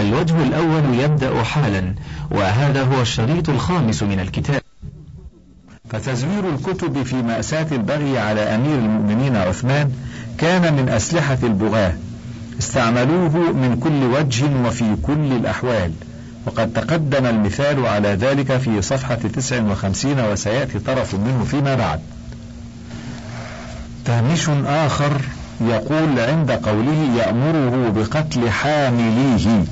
الوجه الأول يبدأ حالا وهذا هو الشريط الخامس من الكتاب. فتزوير الكتب في مأساة البغي على أمير المؤمنين عثمان كان من أسلحة البغاة. استعملوه من كل وجه وفي كل الأحوال. وقد تقدم المثال على ذلك في صفحة 59 وسيأتي طرف منه فيما بعد. تهميش آخر يقول عند قوله يأمره بقتل حامليه.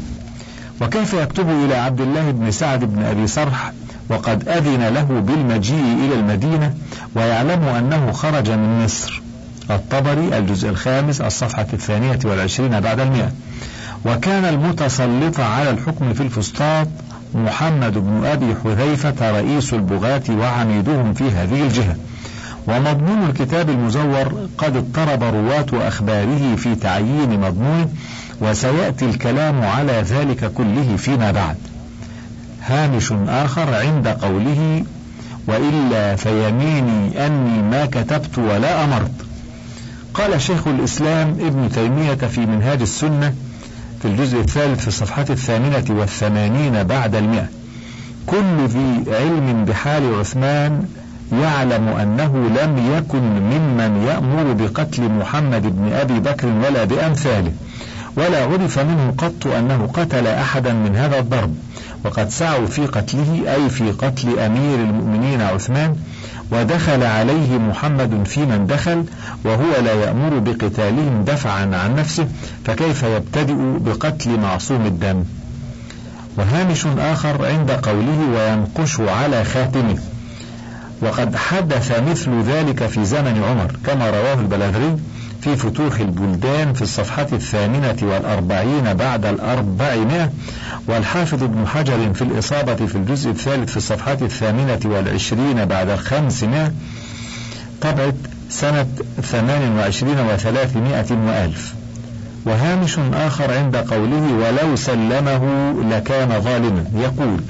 وكيف يكتب إلى عبد الله بن سعد بن أبي صرح وقد أذن له بالمجيء إلى المدينة ويعلم أنه خرج من مصر. الطبري الجزء الخامس الصفحة الثانية والعشرين بعد المئة. وكان المتسلط على الحكم في الفسطاط محمد بن أبي حذيفة رئيس البغاة وعميدهم في هذه الجهة. ومضمون الكتاب المزور قد اضطرب رواة أخباره في تعيين مضمونه وسيأتي الكلام على ذلك كله فيما بعد. هامش آخر عند قوله وإلا فيميني أني ما كتبت ولا أمرت. قال شيخ الإسلام ابن تيمية في منهاج السنة في الجزء الثالث في الصفحة الثامنة والثمانين بعد المئة. كل ذي علم بحال عثمان يعلم أنه لم يكن ممن يأمر بقتل محمد بن أبي بكر ولا بأمثاله. ولا عرف منه قط أنه قتل أحدا من هذا الضرب وقد سعوا في قتله أي في قتل أمير المؤمنين عثمان ودخل عليه محمد في من دخل وهو لا يأمر بقتالهم دفعا عن نفسه فكيف يبتدئ بقتل معصوم الدم؟ وهامش آخر عند قوله وينقش على خاتمه. وقد حدث مثل ذلك في زمن عمر كما رواه البلاغري في فتوح البلدان في الصفحة الثامنة والأربعين بعد الأربعمائة والحافظ ابن حجر في الإصابة في الجزء الثالث في الصفحة الثامنة والعشرين بعد الخمسمائة طبعة سنة ثمان وعشرين وثلاثمائة وألف. وهامش آخر عند قوله ولو سلمه لكان ظالما يقول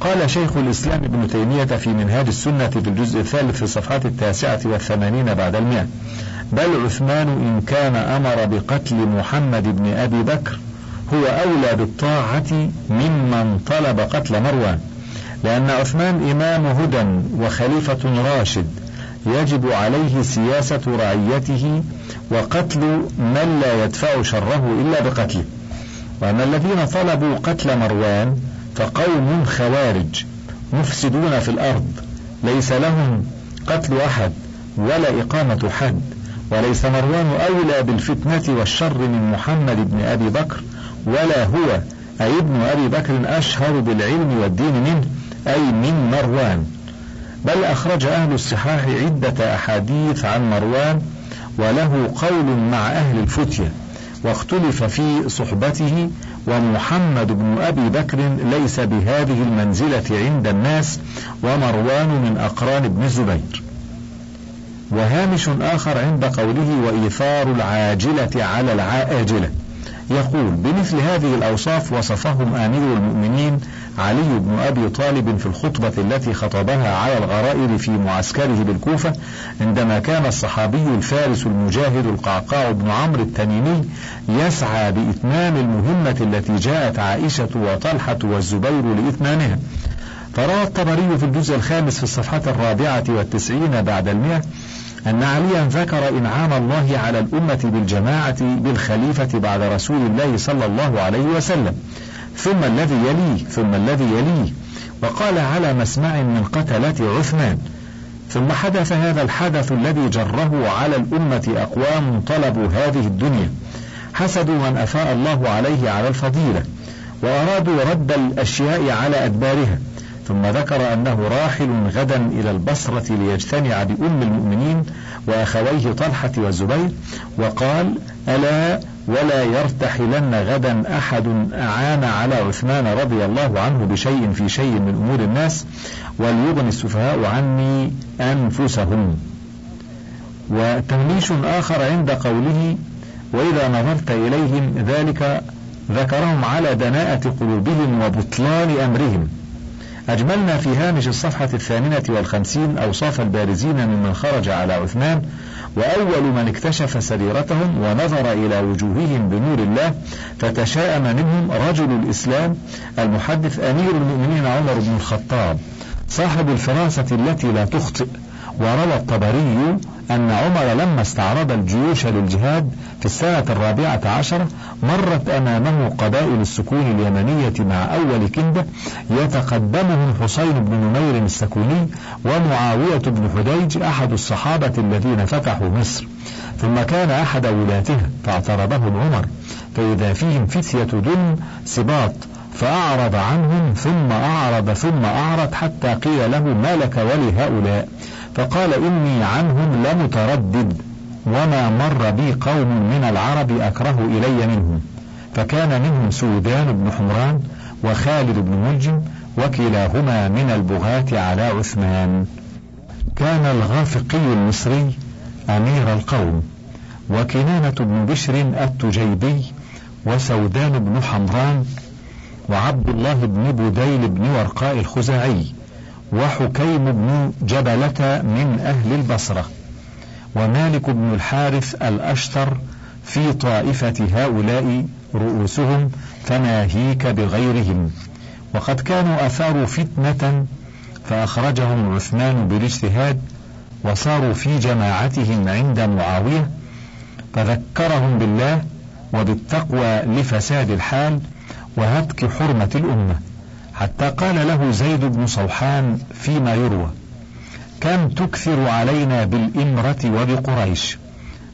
قال شيخ الإسلام ابن تيمية في منهاج السنة في الجزء الثالث في الصفحات التاسعة والثمانين بعد المئة بل عثمان إن كان أمر بقتل محمد بن أبي بكر هو أولى بالطاعة ممن طلب قتل مروان لأن عثمان إمام هدى وخليفة راشد يجب عليه سياسة رعيته وقتل من لا يدفع شره إلا بقتله. وأن الذين طلبوا قتل مروان فقوم خوارج مفسدون في الأرض ليس لهم قتل أحد ولا إقامة حد. وليس مروان أولى بالفتنة والشر من محمد بن أبي بكر ولا هو أي ابن أبي بكر أشهر بالعلم والدين منه أي من مروان. بل أخرج أهل الصحاح عدة أحاديث عن مروان وله قول مع أهل الفتية واختلف في صحبته ومحمد بن أبي بكر ليس بهذه المنزلة عند الناس ومروان من أقران ابن الزبير. وهامش آخر عند قوله وإيثار العاجلة على العاجلة. يقول بمثل هذه الأوصاف وصفهم أمير المؤمنين علي بن أبي طالب في الخطبة التي خطبها على الغرائر في معسكره بالكوفة عندما كان الصحابي الفارس المجاهد القعقاع بن عمرو التميمي يسعى بإتمام المهمة التي جاءت عائشة وطلحة والزبير لإتمامها. فروى الطبري في الجزء الخامس في الصفحة الرابعة والتسعين بعد المئة أن عليا ذكر إنعام الله على الأمة بالجماعة بالخليفة بعد رسول الله صلى الله عليه وسلم. ثم الذي يليه ثم الذي يليه. وقال على مسمع من قتلة عثمان. ثم حدث هذا الحدث الذي جره على الأمة أقوام طلبوا هذه الدنيا. حسدوا من أفاء الله عليه على الفضيلة. وأرادوا رد الأشياء على أدبارها. ثم ذكر أنه راحل غدا إلى البصرة ليجتمع بأم المؤمنين وأخويه طلحة والزبير وقال ألا ولا يرتحلن غدا أحد أعان على عثمان رضي الله عنه بشيء في شيء من أمور الناس وليغني السفهاء عني أنفسهم. وتهميش آخر عند قوله وإذا نظرت إليهم ذلك ذكرهم على دناءة قلوبهم وبطلان أمرهم. أجملنا في هامش الصفحة الثامنة والخمسين أوصاف البارزين ممن خرج على عثمان وأول من اكتشف سريرتهم ونظر إلى وجوههم بنور الله فتشاءم منهم رجل الإسلام المحدث أمير المؤمنين عمر بن الخطاب صاحب الفراسة التي لا تخطئ وروى الطبري أن عمر لما استعرض الجيوش للجهاد في السنة الرابعة عشرة مرت أمامه قبائل السكون اليمنية مع أول كندة يتقدمهم حسين بن نمير السكوني ومعاوية بن حديج أحد الصحابة الذين فتحوا مصر. ثم كان أحد ولاتها فاعترضهم عمر فإذا فيهم فتية دن سباط فأعرض عنهم ثم أعرض ثم أعرض حتى قيل له ما لك ولهؤلاء؟ فقال إني عنهم لمتردد وما مر بي قوم من العرب أكره إلي منهم. فكان منهم سودان بن حمران وخالد بن ملجم وكلاهما من البغاة على عثمان. كان الغافقي المصري أمير القوم وكنانة بن بشر التجيبي وسودان بن حمران وعبد الله بن بديل بن ورقاء الخزاعي. وحكيم بن جبلة من أهل البصرة ومالك بن الحارث الأشتر في طائفة هؤلاء رؤوسهم فناهيك بغيرهم. وقد كانوا أثاروا فتنة فأخرجهم عثمان بالاجتهاد وصاروا في جماعتهم عند معاوية فذكرهم بالله وبالتقوى لفساد الحال وهتك حرمة الأمة. حتى قال له زيد بن صوحان فيما يروى كم تكثر علينا بالإمرة وبقريش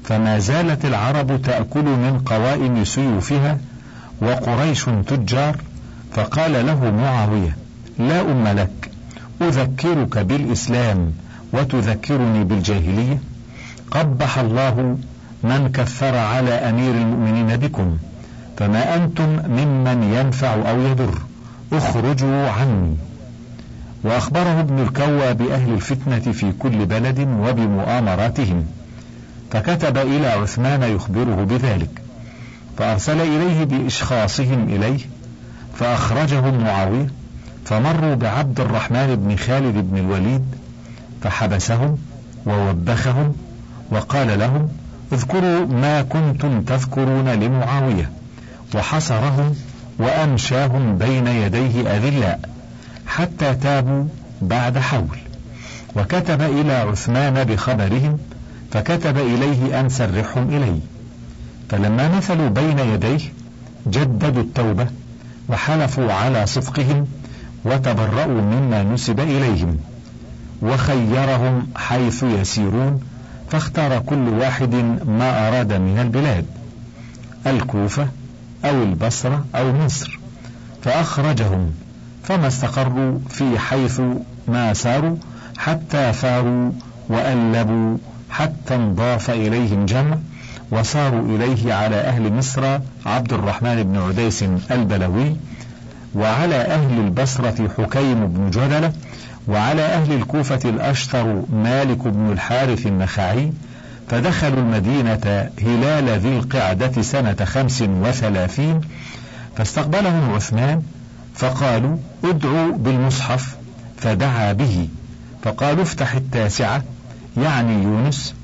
فما زالت العرب تأكل من قوائم سيوفها وقريش تجار فقال له معاوية لا أم لك أذكرك بالإسلام وتذكرني بالجاهلية قبح الله من كثر على أمير المؤمنين بكم فما أنتم ممن ينفع أو يضر أخرجوا عني وأخبره ابن الكوى بأهل الفتنة في كل بلد وبمؤامراتهم. فكتب إلى عثمان يخبره بذلك. فأرسل إليه بإشخاصهم إليه فأخرجهم معاوية فمروا بعبد الرحمن بن خالد بن الوليد فحبسهم ووبخهم وقال لهم اذكروا ما كنتم تذكرون لمعاوية. وحصرهم وأمشاهم بين يديه أذلاء حتى تابوا بعد حول. وكتب إلى عثمان بخبرهم فكتب إليه أن سرحهم إلي فلما مثلوا بين يديه جددوا التوبة وحلفوا على صدقهم وتبرأوا مما نسب إليهم. وخيرهم حيث يسيرون فاختار كل واحد ما أراد من البلاد. الكوفة أو البصرة أو مصر فأخرجهم فما استقروا في حيث ما ساروا حتى فاروا وألبوا حتى انضاف إليهم جمع وصاروا إليه على أهل مصر عبد الرحمن بن عديس البلوي وعلى أهل البصرة حكيم بن جدلة وعلى أهل الكوفة الأشتر مالك بن الحارث النخعي فدخلوا المدينة هلال ذي القعدة سنة خمس وثلاثين فاستقبلهم عثمان فقالوا ادعوا بالمصحف. فدعا به فقالوا افتح التاسعة. يعني يونس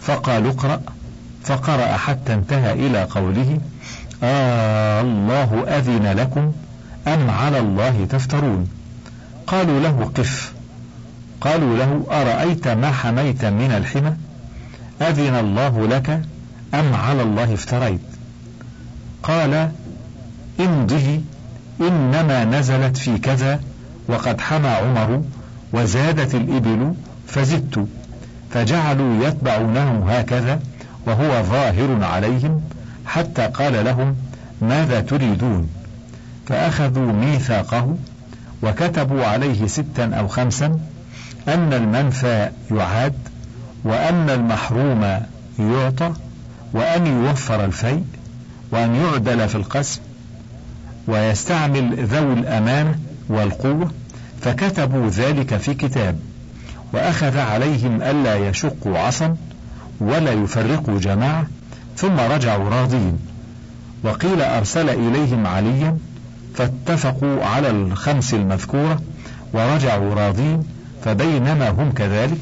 فقالوا اقرأ. فقرأ حتى انتهى إلى قوله آه الله أذن لكم أم على الله تفترون. قالوا له قف. قالوا له أرأيت ما حميت من الحمى؟ أذن الله لك أم على الله افتريت؟ قال امضه إنما نزلت في كذا وقد حمى عمر وزادت الإبل فزدت فجعلوا يتبعونه هكذا وهو ظاهر عليهم حتى قال لهم ماذا تريدون؟ فأخذوا ميثاقه وكتبوا عليه ستا أو خمسا أن المنفى يعاد وأن المحروم يعطى وأن يوفر الفيء وأن يعدل في القسم ويستعمل ذوي الأمانة والقوة فكتبوا ذلك في كتاب وأخذ عليهم ألا يشقوا عصا ولا يفرقوا جماعة ثم رجعوا راضين. وقيل أرسل إليهم عليا فاتفقوا على الخمس المذكورة ورجعوا راضين فبينما هم كذلك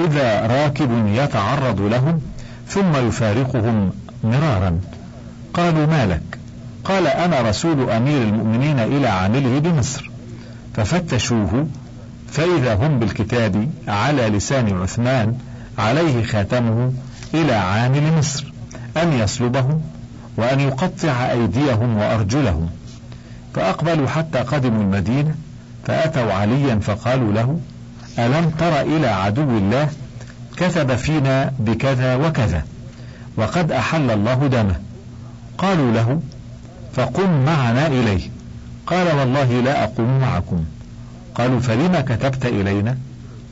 إذا راكب يتعرض لهم ثم يفارقهم مرارا. قالوا ما لك؟ قال أنا رسول أمير المؤمنين إلى عامله بمصر. ففتشوه فإذا هم بالكتاب على لسان عثمان عليه خاتمه إلى عامل مصر أن يصلبهم وأن يقطع أيديهم وأرجلهم. فأقبلوا حتى قدموا المدينة فأتوا عليا فقالوا له ألم تر إلى عدو الله كتب فينا بكذا وكذا وقد أحل الله دمه؟ قالوا له فقم معنا إليه. قال والله لا أقوم معكم. قالوا فلما كتبت إلينا؟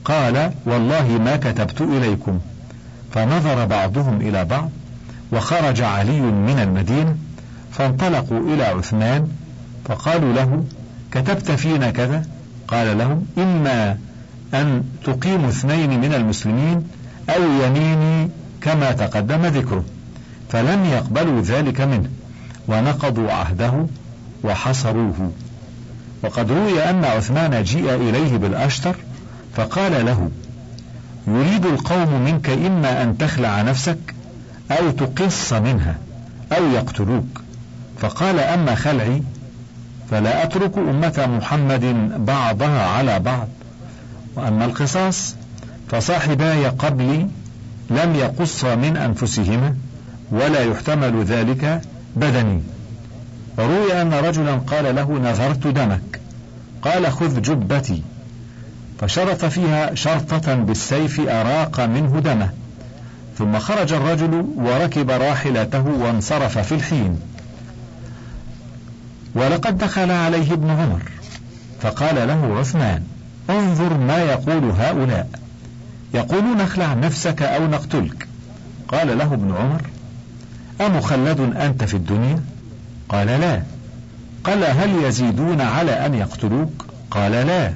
قال والله ما كتبت إليكم. فنظر بعضهم إلى بعض وخرج علي من المدينة فانطلقوا إلى عثمان فقالوا له كتبت فينا كذا؟ قال لهم إما أن تقيم اثنين من المسلمين أو يميني كما تقدم ذكره فلم يقبلوا ذلك منه ونقضوا عهده وحصروه. وقد روي أن عثمان جيء إليه بالأشتر فقال له يريد القوم منك إما أن تخلع نفسك أو تقص منها أو يقتلوك. فقال أما خلعي فلا أترك أمة محمد بعضها على بعض. وأما القصاص فصاحباي قبلي لم يقصا من أنفسهما ولا يحتمل ذلك بدني. وروي أن رجلا قال له نذرت دمك. قال خذ جبتي. فشرط فيها شرطة بالسيف أراق منه دمه. ثم خرج الرجل وركب راحلته وانصرف في الحين. ولقد دخل عليه ابن عمر. فقال له عثمان انظر ما يقول هؤلاء. يقولون اخلع نفسك أو نقتلك. قال له ابن عمر أمخلد أنت في الدنيا؟ قال لا. قال هل يزيدون على أن يقتلوك؟ قال لا.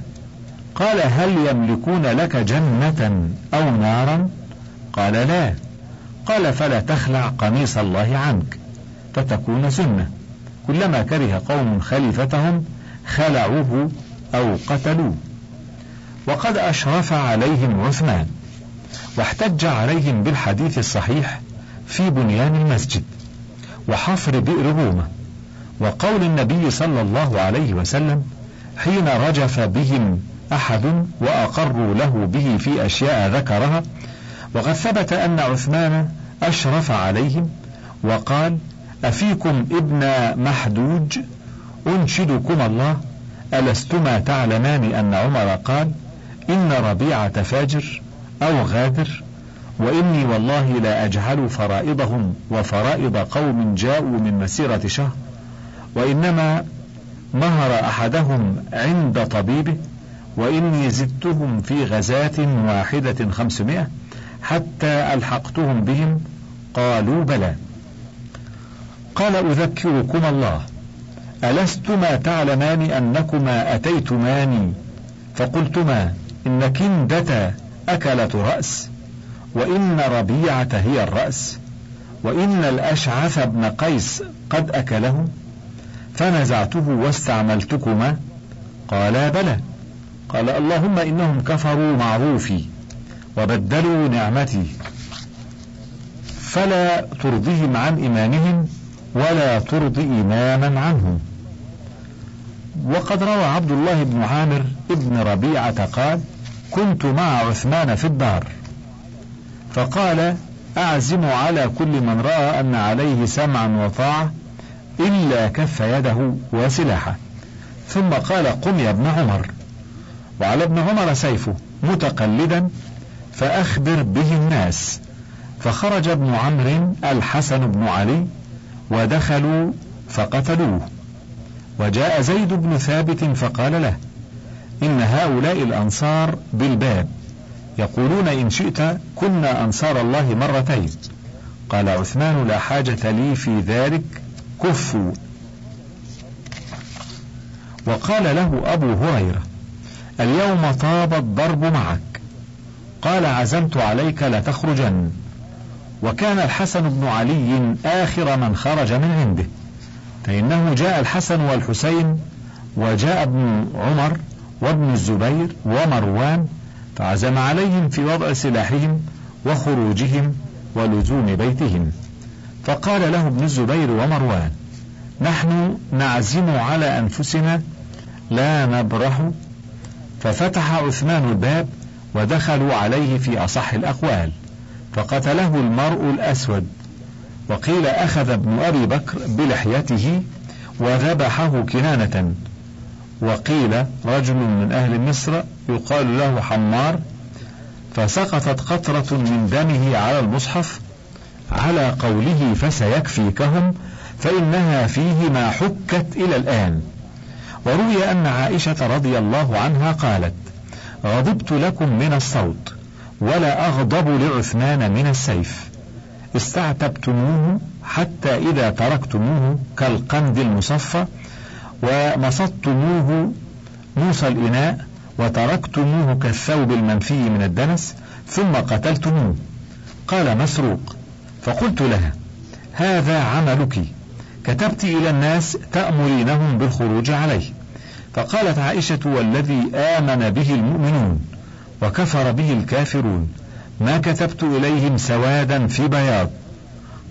قال هل يملكون لك جنة أو نارا؟ قال لا. قال فلا تخلع قميص الله عنك فتكون سنة. كلما كره قوم خليفتهم خلعوه أو قتلوه. وقد أشرف عليهم عثمان واحتج عليهم بالحديث الصحيح في بنيان المسجد وحفر بئر رومة وقول النبي صلى الله عليه وسلم حين رجف بهم أحد وأقروا له به في أشياء ذكرها وقد ثبت أن عثمان أشرف عليهم وقال أفيكم ابن محدوج أنشدكم الله ألستما تعلمان أن عمر قال إن ربيعة فاجر أو غادر وإني والله لا أجهل فرائضهم وفرائض قوم جاءوا من مسيرة شهر وإنما مهر أحدهم عند طبيبه وإني زدتهم في غزاة واحدة خمسمائة حتى ألحقتهم بهم قالوا بلى. قال أذكركم الله ألستما تعلمان أنكما أتيتماني؟ فقلتما إن كندة أكلت رأس وإن ربيعة هي الرأس وإن الأشعث بن قيس قد أكله فنزعته واستعملتكما. قالا بلى. قال اللهم إنهم كفروا معروفي وبدلوا نعمتي فلا ترضهم عن إيمانهم ولا ترضي إماما عنهم. وقد روى عبد الله بن عامر ابن ربيعة قال كنت مع عثمان في الدار. فقال أعزم على كل من رأى أن عليه سمعا وطاعة إلا كف يده وسلاحه. ثم قال قم يا ابن عمر. وعلى ابن عمر سيفه متقلدا فأخبر به الناس. فخرج ابن عمرو الحسن بن علي ودخلوا فقتلوه. وجاء زيد بن ثابت فقال له إن هؤلاء الأنصار بالباب. يقولون إن شئت كنا أنصار الله مرتين. قال عثمان لا حاجة لي في ذلك كفوا. وقال له أبو هريرة اليوم طاب الضرب معك. قال عزمت عليك لتخرجن. وكان الحسن بن علي آخر من خرج من عنده. فإنه جاء الحسن والحسين وجاء ابن عمر وابن الزبير ومروان فعزم عليهم في وضع سلاحهم وخروجهم ولزوم بيتهم. فقال له ابن الزبير ومروان نحن نعزم على أنفسنا لا نبرح. ففتح عثمان الباب ودخلوا عليه في أصح الأقوال فقتله المرء الأسود. وقيل أخذ ابن أبي بكر بلحيته وذبحه كنانة وقيل رجل من أهل مصر يقال له حمار فسقطت قطرة من دمه على المصحف على قوله فسيكفيكهم فإنها فيه ما حكت إلى الآن. وروي أن عائشة رضي الله عنها قالت غضبت لكم من الصوت ولا أغضب لعثمان من السيف. استعتبتموه حتى إذا تركتموه كالقند المصفى ومصدتموه موسى الإناء وتركتموه كالثوب المنفي من الدنس ثم قتلتموه. قال مسروق فقلت لها هذا عملك. كتبت إلى الناس تأمرينهم بالخروج عليه. فقالت عائشة والذي آمن به المؤمنون وكفر به الكافرون ما كتبت إليهم سوادا في بياض.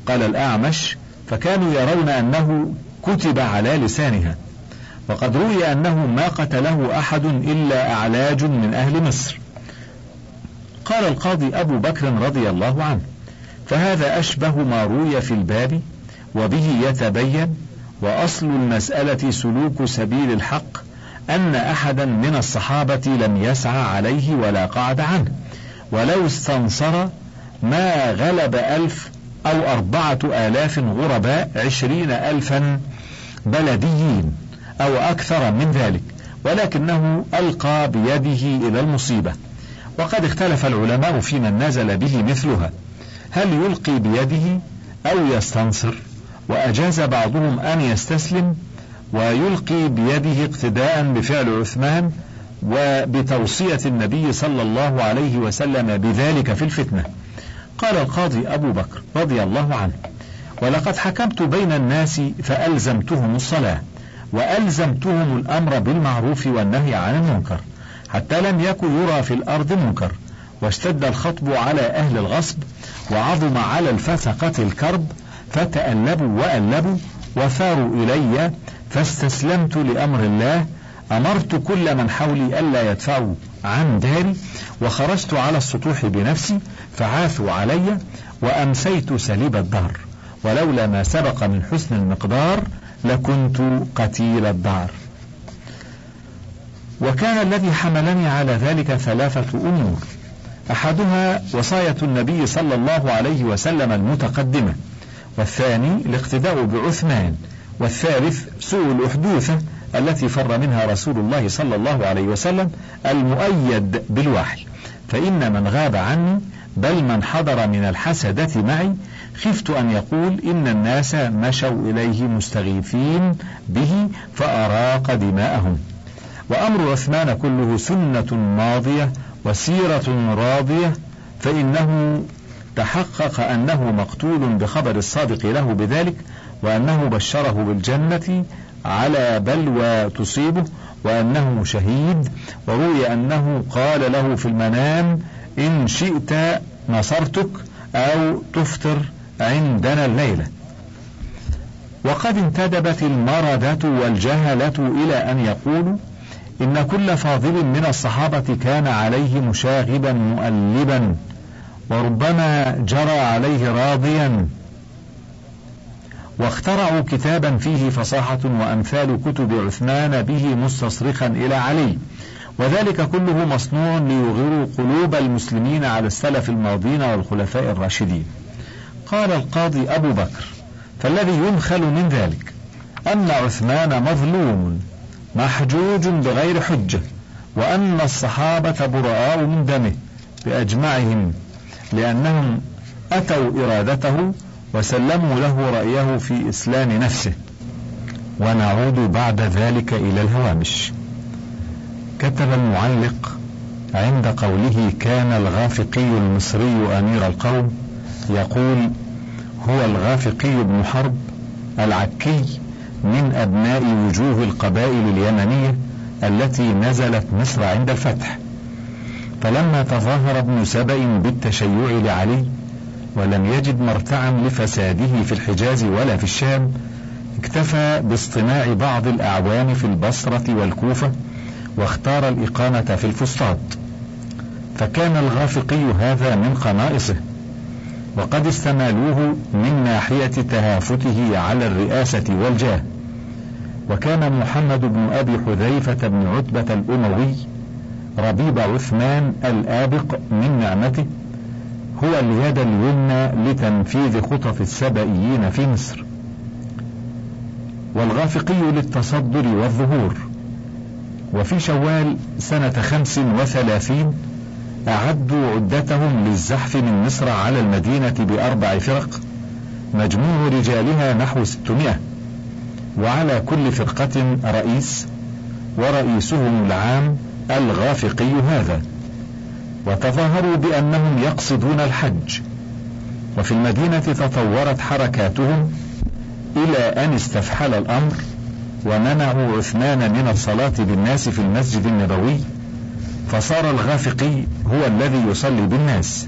قال الأعمش فكانوا يرون أنه كتب على لسانها. وقد روي أنه ما قتله أحد إلا أعلاج من أهل مصر. قال القاضي أبو بكر رضي الله عنه فهذا أشبه ما روي في الباب وبه يتبين وأصل المسألة سلوك سبيل الحق أن أحدا من الصحابة لم يسعى عليه ولا قعد عنه ولو استنصر ما غلب ألف أو أربعة آلاف غرباء عشرين ألفا بلديين. أو أكثر من ذلك ولكنه ألقى بيده إلى المصيبة. وقد اختلف العلماء في من نزل به مثلها. هل يلقي بيده أو يستنصر؟ وأجاز بعضهم أن يستسلم ويلقي بيده اقتداء بفعل عثمان وبتوصية النبي صلى الله عليه وسلم بذلك في الفتنة. قال القاضي أبو بكر رضي الله عنه ولقد حكمت بين الناس فألزمتهم الصلاة. وألزمتهم الأمر بالمعروف والنهي عن المنكر حتى لم يكن يرى في الأرض منكر. واشتد الخطب على أهل الغصب وعظم على الفسقة الكرب فتألبوا وألبوا وثاروا إلي فاستسلمت لأمر الله أمرت كل من حولي ألا يدفعوا عن داري وخرجت على السطوح بنفسي فعاثوا علي وأمسيت سليب الدهر. ولولا ما سبق من حسن المقدار لكنت قتيل الدار. وكان الذي حملني على ذلك ثلاثة أمور. أحدها وصاية النبي صلى الله عليه وسلم المتقدمة. والثاني الاقتداء بعثمان. والثالث سوء الأحدوثة التي فر منها رسول الله صلى الله عليه وسلم المؤيد بالوحي. فإن من غاب عني بل من حضر من الحسدة معي خفت أن يقول إن الناس مشوا إليه مستغيثين به فأراق دماءهم. وأمر عثمان كله سنة ماضية وسيرة راضية فإنه تحقق أنه مقتول بخبر الصادق له بذلك وأنه بشره بالجنة على بلوى تصيبه وأنه شهيد وروي أنه قال له في المنام إن شئت نصرتك أو تفطر. عندنا الليلة. وقد انتدبت المردة والجهلة إلى أن يقولوا إن كل فاضل من الصحابة كان عليه مشاغبا مؤلبا وربما جرى عليه راضيا. واخترعوا كتابا فيه فصاحة وأمثال كتب عثمان به مستصرخا إلى علي. وذلك كله مصنوع ليغروا قلوب المسلمين على السلف الماضين والخلفاء الراشدين. قال القاضي أبو بكر فالذي ينخل من ذلك أن عثمان مظلوم محجوج بغير حجة وأن الصحابة براء من دمه بأجمعهم لأنهم أتوا إرادته وسلموا له رأيه في إسلام نفسه. ونعود بعد ذلك إلى الهوامش. كتب المعلق عند قوله كان الغافقي المصري أمير القوم يقول هو الغافقي بن حرب العكي من أبناء وجوه القبائل اليمنية التي نزلت مصر عند الفتح. فلما تظاهر ابن سبأ بالتشيع لعلي ولم يجد مرتعا لفساده في الحجاز ولا في الشام اكتفى باصطناع بعض الأعوان في البصرة والكوفة واختار الإقامة في الفسطاط. فكان الغافقي هذا من قنائصه. وقد استمالوه من ناحية تهافته على الرئاسة والجاه. وكان محمد بن أبي حذيفة بن عتبة الأموي ربيب عثمان الآبق من نعمته هو اليد اليمنى لتنفيذ خطط السبئيين في مصر. والغافقي للتصدر والظهور. وفي شوال سنة خمس وثلاثين أعدوا عدتهم للزحف من مصر على المدينة بأربع فرق مجموع رجالها نحو ستمائة. وعلى كل فرقة رئيس ورئيسهم العام الغافقي هذا. وتظاهروا بأنهم يقصدون الحج. وفي المدينة تطورت حركاتهم إلى أن استفحل الأمر ومنعوا عثمان من الصلاة بالناس في المسجد النبوي. فصار الغافقي هو الذي يصلي بالناس.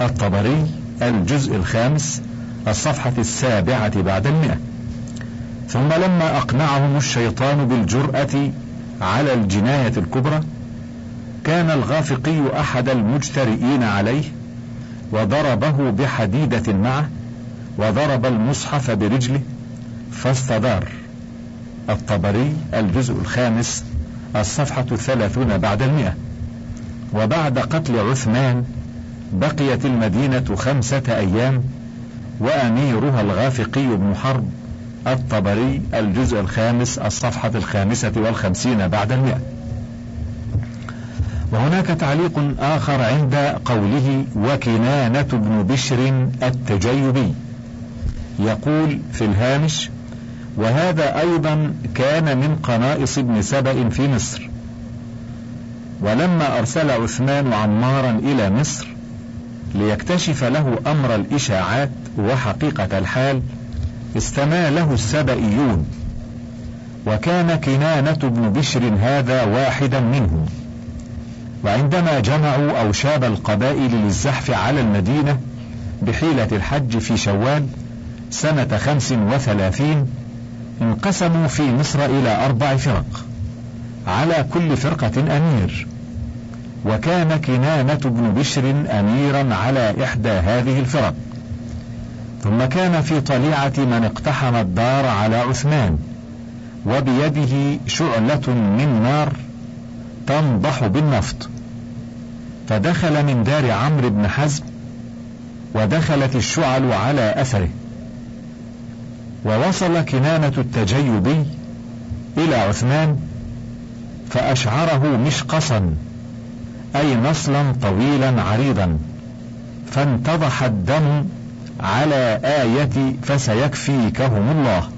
الطبري الجزء الخامس الصفحة السابعة بعد المئة. ثم لما أقنعهم الشيطان بالجرأة على الجناية الكبرى كان الغافقي أحد المجترئين عليه وضربه بحديدة معه وضرب المصحف برجله فاستدار. الطبري الجزء الخامس الصفحة الثلاثون بعد المئة. وبعد قتل عثمان بقيت المدينة خمسة أيام وأميرها الغافقي بن حرب الطبري الجزء الخامس الصفحة الخامسة والخمسين بعد المئة. وهناك تعليق آخر عند قوله وكنانة بن بشر التجيبي. يقول في الهامش وهذا أيضا كان من قنائص ابن سبأ في مصر. ولما أرسل عثمان عمارا إلى مصر ليكتشف له أمر الإشاعات وحقيقة الحال استماله السبئيون وكان كنانة بن بشر هذا واحدا منهم. وعندما جمعوا أوشاب القبائل للزحف على المدينة بحيلة الحج في شوال سنة خمس وثلاثين انقسموا في مصر إلى أربع فرق. على كل فرقة أمير. وكان كنانة بن بشر أميرا على إحدى هذه الفرق. ثم كان في طليعة من اقتحم الدار على عثمان. وبيده شعلة من نار تنضح بالنفط. فدخل من دار عمرو بن حزم ودخلت الشعل على أثره. ووصل كنانة التجيبي إلى عثمان فأشعره مشقصا أي نصلا طويلا عريضا فانتضح الدم على آية فسيكفيكهم الله.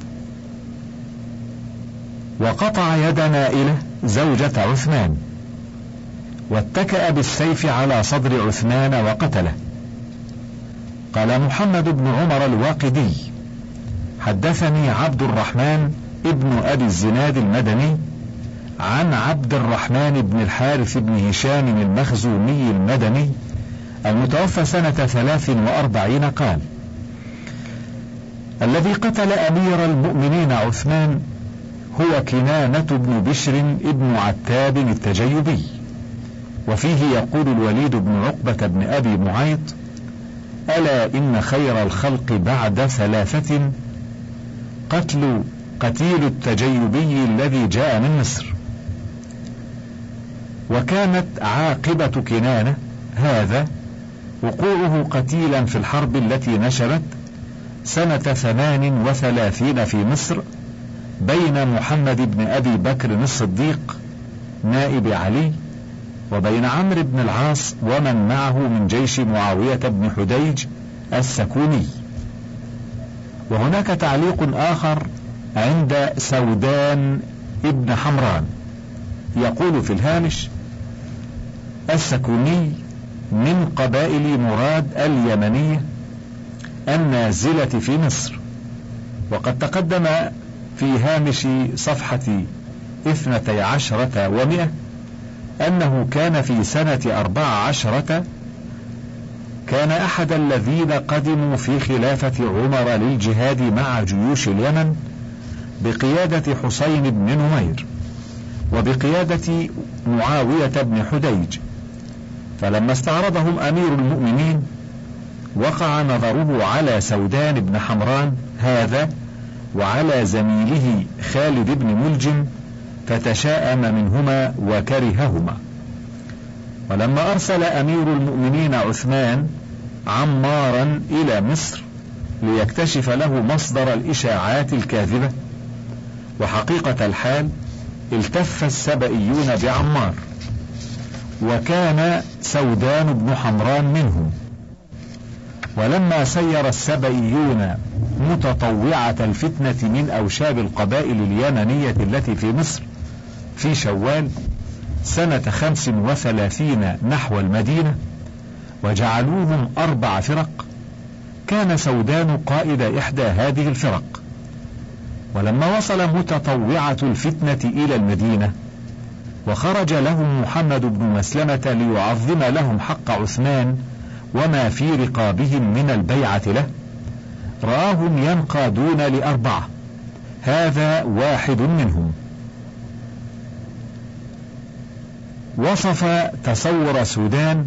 وقطع يد نائلة زوجة عثمان واتكأ بالسيف على صدر عثمان وقتله. قال محمد بن عمر الواقدي حدثني عبد الرحمن ابن أبي الزناد المدني عن عبد الرحمن بن الحارث بن هشام المخزومي المدني المتوفى سنة ثلاث وأربعين قال الذي قتل أمير المؤمنين عثمان هو كنانة بن بشر ابن عتاب التجيبي وفيه يقول الوليد بن عقبة بن أبي معيط ألا إن خير الخلق بعد ثلاثة قتل قتيل التجيبي الذي جاء من مصر. وكانت عاقبة كنانة هذا وقوعه قتيلا في الحرب التي نشبت سنة ثمان وثلاثين في مصر بين محمد بن أبي بكر الصديق نائب علي وبين عمرو بن العاص ومن معه من جيش معاوية بن حديج السكوني. وهناك تعليق آخر عند سودان ابن حمران. يقول في الهامش السكوني من قبائل مراد اليمنية النازلة في مصر. وقد تقدم في هامش صفحة اثنتي عشرة ومئة أنه كان في سنة أربع عشرة كان أحد الذين قدموا في خلافة عمر للجهاد مع جيوش اليمن بقيادة حسين بن نمير وبقيادة معاوية بن حديج. فلما استعرضهم أمير المؤمنين وقع نظره على سودان بن حمران هذا وعلى زميله خالد بن ملجم فتشاءم منهما وكرههما. ولما أرسل أمير المؤمنين عثمان عمارا إلى مصر ليكتشف له مصدر الإشاعات الكاذبة. وحقيقة الحال التف السبئيون بعمار وكان سودان بن حمران منهم. ولما سير السبئيون متطوعة الفتنة من أوشاب القبائل اليمنية التي في مصر في شوال سنة خمس وثلاثين نحو المدينة وجعلوهم أربع فرق كان سودان قائد إحدى هذه الفرق. ولما وصل متطوعة الفتنة إلى المدينة وخرج لهم محمد بن مسلمة ليعظم لهم حق عثمان وما في رقابهم من البيعة له رآهم ينقادون لأربعة هذا واحد منهم. وصف تصور سودان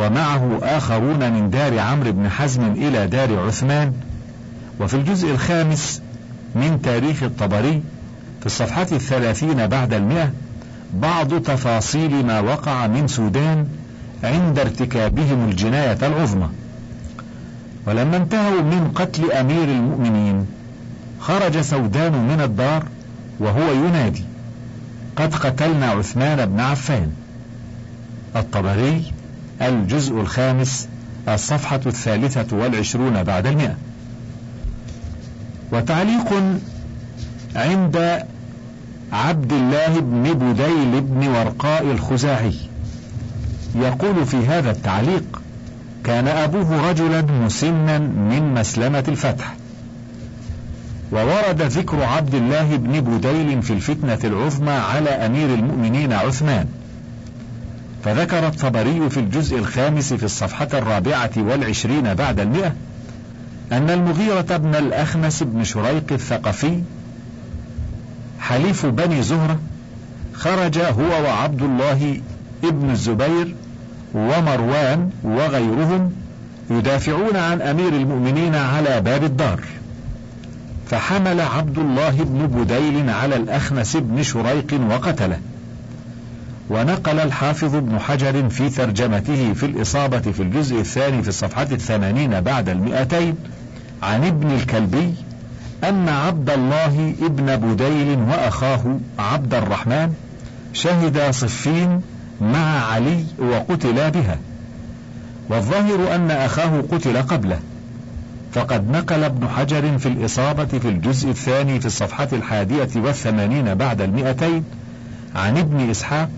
ومعه آخرون من دار عمرو بن حزم إلى دار عثمان. وفي الجزء الخامس من تاريخ الطبري في الصفحة الثلاثين بعد المئة بعض تفاصيل ما وقع من سودان عند ارتكابهم الجناية العظمى. ولما انتهوا من قتل أمير المؤمنين خرج سودان من الدار وهو ينادي قد قتلنا عثمان بن عفان. الطبري الجزء الخامس الصفحة الثالثة والعشرون بعد المئة. وتعليق عند عبد الله بن بديل بن ورقاء الخزاعي. يقول في هذا التعليق كان أبوه رجلا مسنا من مسلمة الفتح. وورد ذكر عبد الله بن بديل في الفتنة العظمى على أمير المؤمنين عثمان. فذكر الطبري في الجزء الخامس في الصفحة الرابعة والعشرين بعد المئة أن المغيرة بن الأخنس بن شريق الثقفي حليف بني زهرة خرج هو وعبد الله ابن الزبير ومروان وغيرهم يدافعون عن أمير المؤمنين على باب الدار. فحمل عبد الله بن بديل على الأخنس بن شريق وقتله. ونقل الحافظ ابن حجر في ترجمته في الإصابة في الجزء الثاني في الصفحة الثمانين بعد المئتين عن ابن الكلبي أن عبد الله ابن بديل وأخاه عبد الرحمن شهدا صفين مع علي وقتلا بها. والظاهر أن أخاه قتل قبله. فقد نقل ابن حجر في الإصابة في الجزء الثاني في الصفحة الحادية والثمانين بعد المئتين عن ابن إسحاق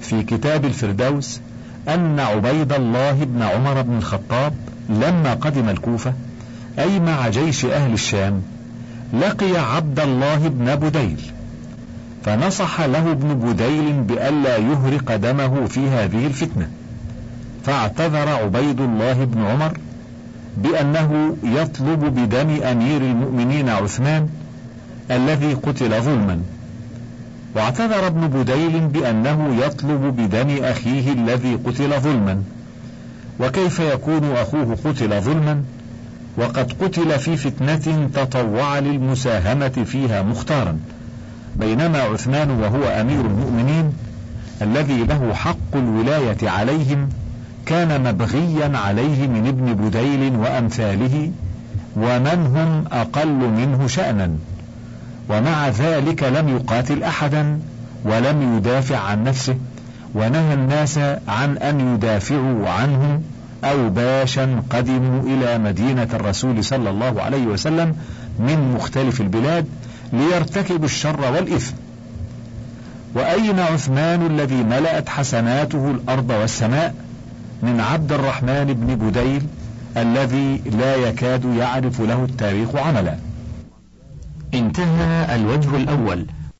في كتاب الفردوس أن عبيد الله بن عمر بن الخطاب لما قدم الكوفة أي مع جيش أهل الشام لقي عبد الله بن بديل فنصح له ابن بديل بألا يهرق دمه في هذه الفتنة. فاعتذر عبيد الله بن عمر بأنه يطلب بدم أمير المؤمنين عثمان الذي قتل ظلما. واعتذر ابن بديل بأنه يطلب بدم أخيه الذي قتل ظلما. وكيف يكون أخوه قتل ظلما؟ وقد قتل في فتنة تطوع للمساهمة فيها مختارا. بينما عثمان وهو أمير المؤمنين الذي له حق الولاية عليهم كان مبغيا عليه من ابن بديل وأمثاله ومن هم أقل منه شأنا. ومع ذلك لم يقاتل أحدا ولم يدافع عن نفسه ونهى الناس عن أن يدافعوا عنه أو باشا قدموا إلى مدينة الرسول صلى الله عليه وسلم من مختلف البلاد ليرتكبوا الشر والإثم. وأين عثمان الذي ملأت حسناته الأرض والسماء؟ من عبد الرحمن بن بديل الذي لا يكاد يعرف له التاريخ عملا. انتهى الوجه الأول.